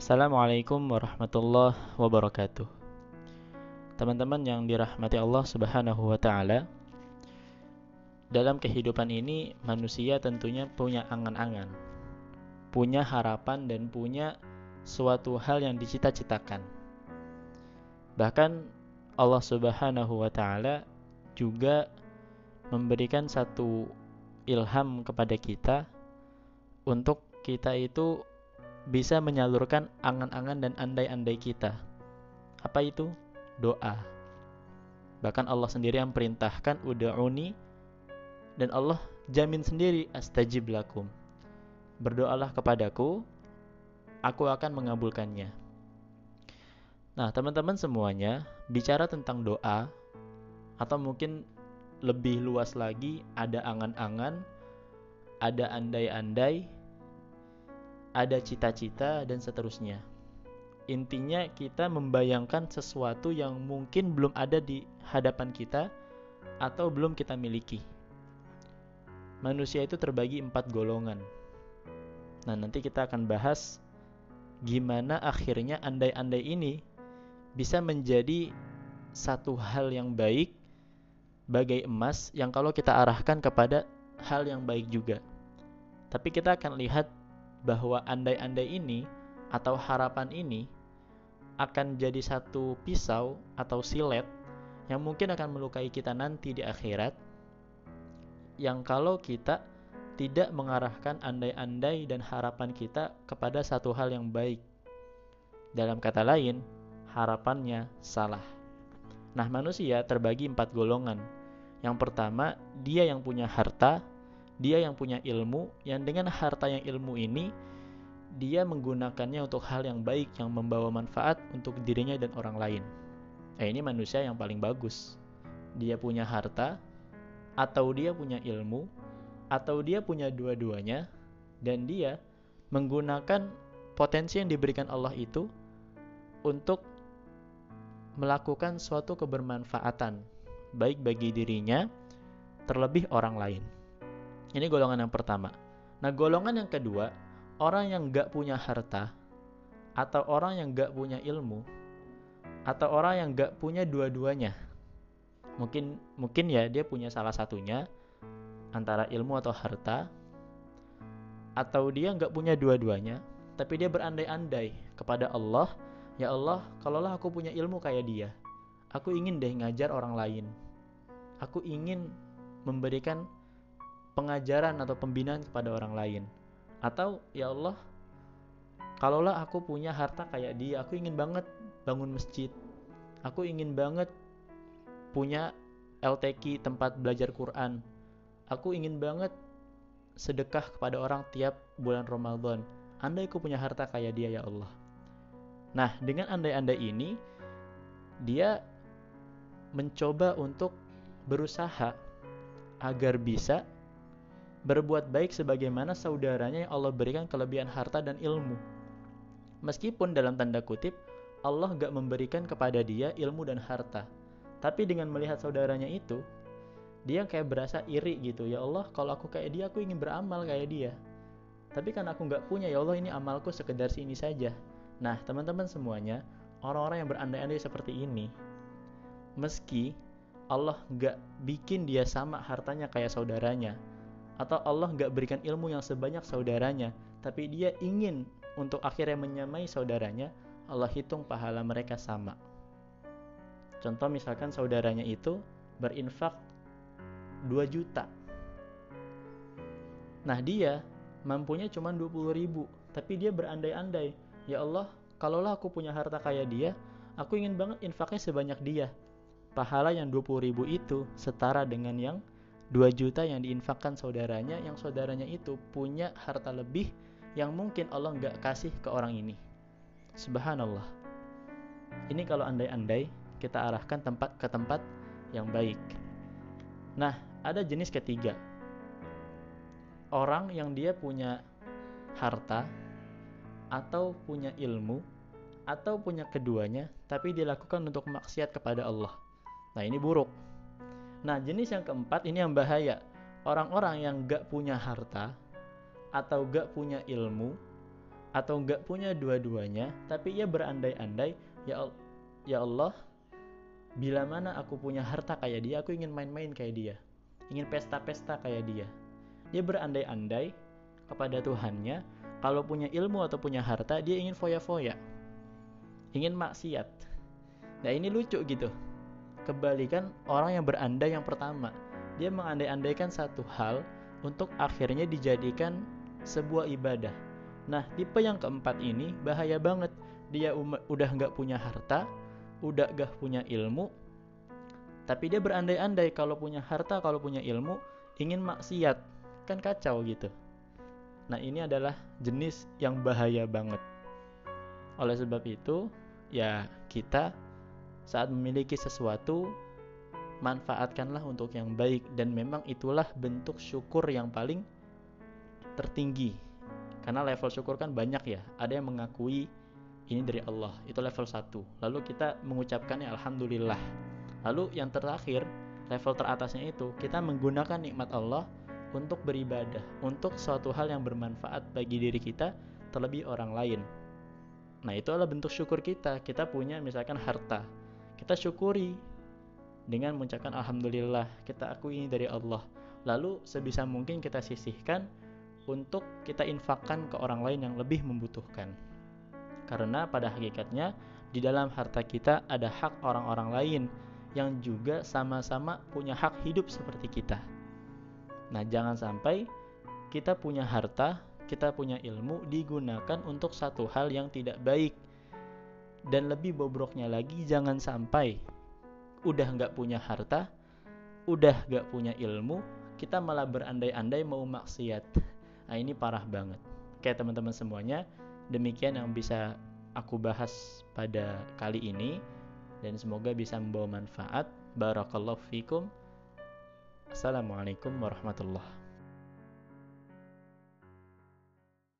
Assalamualaikum warahmatullahi wabarakatuh. Teman-teman yang dirahmati Allah Subhanahu wa taala. Dalam kehidupan ini manusia tentunya punya angan-angan, punya harapan dan punya suatu hal yang dicita-citakan. Bahkan Allah Subhanahu wa taala juga memberikan satu ilham kepada kita untuk kita itu bisa menyalurkan angan-angan dan andai-andai kita. Apa itu? Doa. Bahkan Allah sendiri yang perintahkan uda'uni dan Allah jamin sendiri astajib lakum. Berdoalah kepadaku, aku akan mengabulkannya. Nah, teman-teman semuanya, bicara tentang doa atau mungkin lebih luas lagi ada angan-angan, ada andai-andai, ada cita-cita dan seterusnya. Intinya kita membayangkan sesuatu yang mungkin belum ada di hadapan kita atau belum kita miliki. Manusia itu terbagi empat golongan. Nah nanti kita akan bahas gimana akhirnya andai-andai ini bisa menjadi satu hal yang baik bagai emas yang kalau kita arahkan kepada hal yang baik juga. Tapi kita akan lihat bahwa andai-andai ini atau harapan ini akan jadi satu pisau atau silet yang mungkin akan melukai kita nanti di akhirat yang kalau kita tidak mengarahkan andai-andai dan harapan kita kepada satu hal yang baik. Dalam kata lain, harapannya salah. Nah, manusia terbagi empat golongan. Yang pertama, dia yang punya harta, dia yang punya ilmu yang dengan harta yang ilmu ini dia menggunakannya untuk hal yang baik yang membawa manfaat untuk dirinya dan orang lain. Eh ini manusia yang paling bagus. Dia punya harta atau dia punya ilmu atau dia punya dua-duanya dan dia menggunakan potensi yang diberikan Allah itu untuk melakukan suatu kebermanfaatan baik bagi dirinya terlebih orang lain. Ini golongan yang pertama. Nah, golongan yang kedua, orang yang gak punya harta, atau orang yang gak punya ilmu, atau orang yang gak punya dua-duanya. Mungkin mungkin ya dia punya salah satunya antara ilmu atau harta, atau dia gak punya dua-duanya, tapi dia berandai-andai kepada Allah, ya Allah, kalaulah aku punya ilmu kayak dia, aku ingin deh ngajar orang lain. Aku ingin memberikan pengajaran atau pembinaan kepada orang lain. Atau ya Allah, kalaulah aku punya harta kayak dia, aku ingin banget bangun masjid. Aku ingin banget punya LTQ tempat belajar Quran. Aku ingin banget sedekah kepada orang tiap bulan Ramadan. Andai aku punya harta kayak dia ya Allah. Nah, dengan andai-andai ini dia mencoba untuk berusaha agar bisa berbuat baik sebagaimana saudaranya yang Allah berikan kelebihan harta dan ilmu. Meskipun dalam tanda kutip, Allah gak memberikan kepada dia ilmu dan harta. Tapi dengan melihat saudaranya itu, dia kayak berasa iri gitu. Ya Allah, kalau aku kayak dia, aku ingin beramal kayak dia. Tapi kan aku gak punya, ya Allah ini amalku sekedar sini saja. Nah, teman-teman semuanya, orang-orang yang berandai-andai seperti ini, meski Allah gak bikin dia sama hartanya kayak saudaranya, atau Allah nggak berikan ilmu yang sebanyak saudaranya, tapi dia ingin untuk akhirnya menyamai saudaranya, Allah hitung pahala mereka sama. Contoh misalkan saudaranya itu berinfak 2 juta. Nah dia mampunya cuma 20 ribu, tapi dia berandai-andai, ya Allah, kalaulah aku punya harta kayak dia, aku ingin banget infaknya sebanyak dia. Pahala yang 20 ribu itu setara dengan yang 2 juta yang diinfakkan saudaranya yang saudaranya itu punya harta lebih yang mungkin Allah nggak kasih ke orang ini. Subhanallah. Ini kalau andai-andai kita arahkan tempat ke tempat yang baik. Nah, ada jenis ketiga. Orang yang dia punya harta atau punya ilmu atau punya keduanya tapi dilakukan untuk maksiat kepada Allah. Nah, ini buruk Nah, jenis yang keempat ini yang bahaya. Orang-orang yang gak punya harta atau gak punya ilmu atau nggak punya dua-duanya tapi ia berandai-andai ya ya Allah bila mana aku punya harta kayak dia aku ingin main-main kayak dia. Ingin pesta-pesta kayak dia. Dia berandai-andai kepada Tuhannya kalau punya ilmu atau punya harta dia ingin foya-foya. Ingin maksiat. Nah ini lucu gitu kebalikan orang yang berandai yang pertama dia mengandai-andaikan satu hal untuk akhirnya dijadikan sebuah ibadah Nah, tipe yang keempat ini bahaya banget. Dia udah nggak punya harta, udah gak punya ilmu, tapi dia berandai-andai kalau punya harta, kalau punya ilmu, ingin maksiat. Kan kacau gitu. Nah, ini adalah jenis yang bahaya banget. Oleh sebab itu, ya kita saat memiliki sesuatu manfaatkanlah untuk yang baik dan memang itulah bentuk syukur yang paling tertinggi karena level syukur kan banyak ya. Ada yang mengakui ini dari Allah, itu level 1. Lalu kita mengucapkannya alhamdulillah. Lalu yang terakhir, level teratasnya itu kita menggunakan nikmat Allah untuk beribadah, untuk suatu hal yang bermanfaat bagi diri kita terlebih orang lain. Nah, itu adalah bentuk syukur kita. Kita punya misalkan harta. Kita syukuri dengan mengucapkan alhamdulillah, kita akui ini dari Allah. Lalu sebisa mungkin kita sisihkan untuk kita infakkan ke orang lain yang lebih membutuhkan. Karena pada hakikatnya di dalam harta kita ada hak orang-orang lain yang juga sama-sama punya hak hidup seperti kita. Nah, jangan sampai kita punya harta, kita punya ilmu digunakan untuk satu hal yang tidak baik. Dan lebih bobroknya lagi, jangan sampai udah nggak punya harta, udah nggak punya ilmu, kita malah berandai-andai mau maksiat. Nah ini parah banget. Kayak teman-teman semuanya, demikian yang bisa aku bahas pada kali ini dan semoga bisa membawa manfaat. Barakallahu fikum. Assalamualaikum warahmatullahi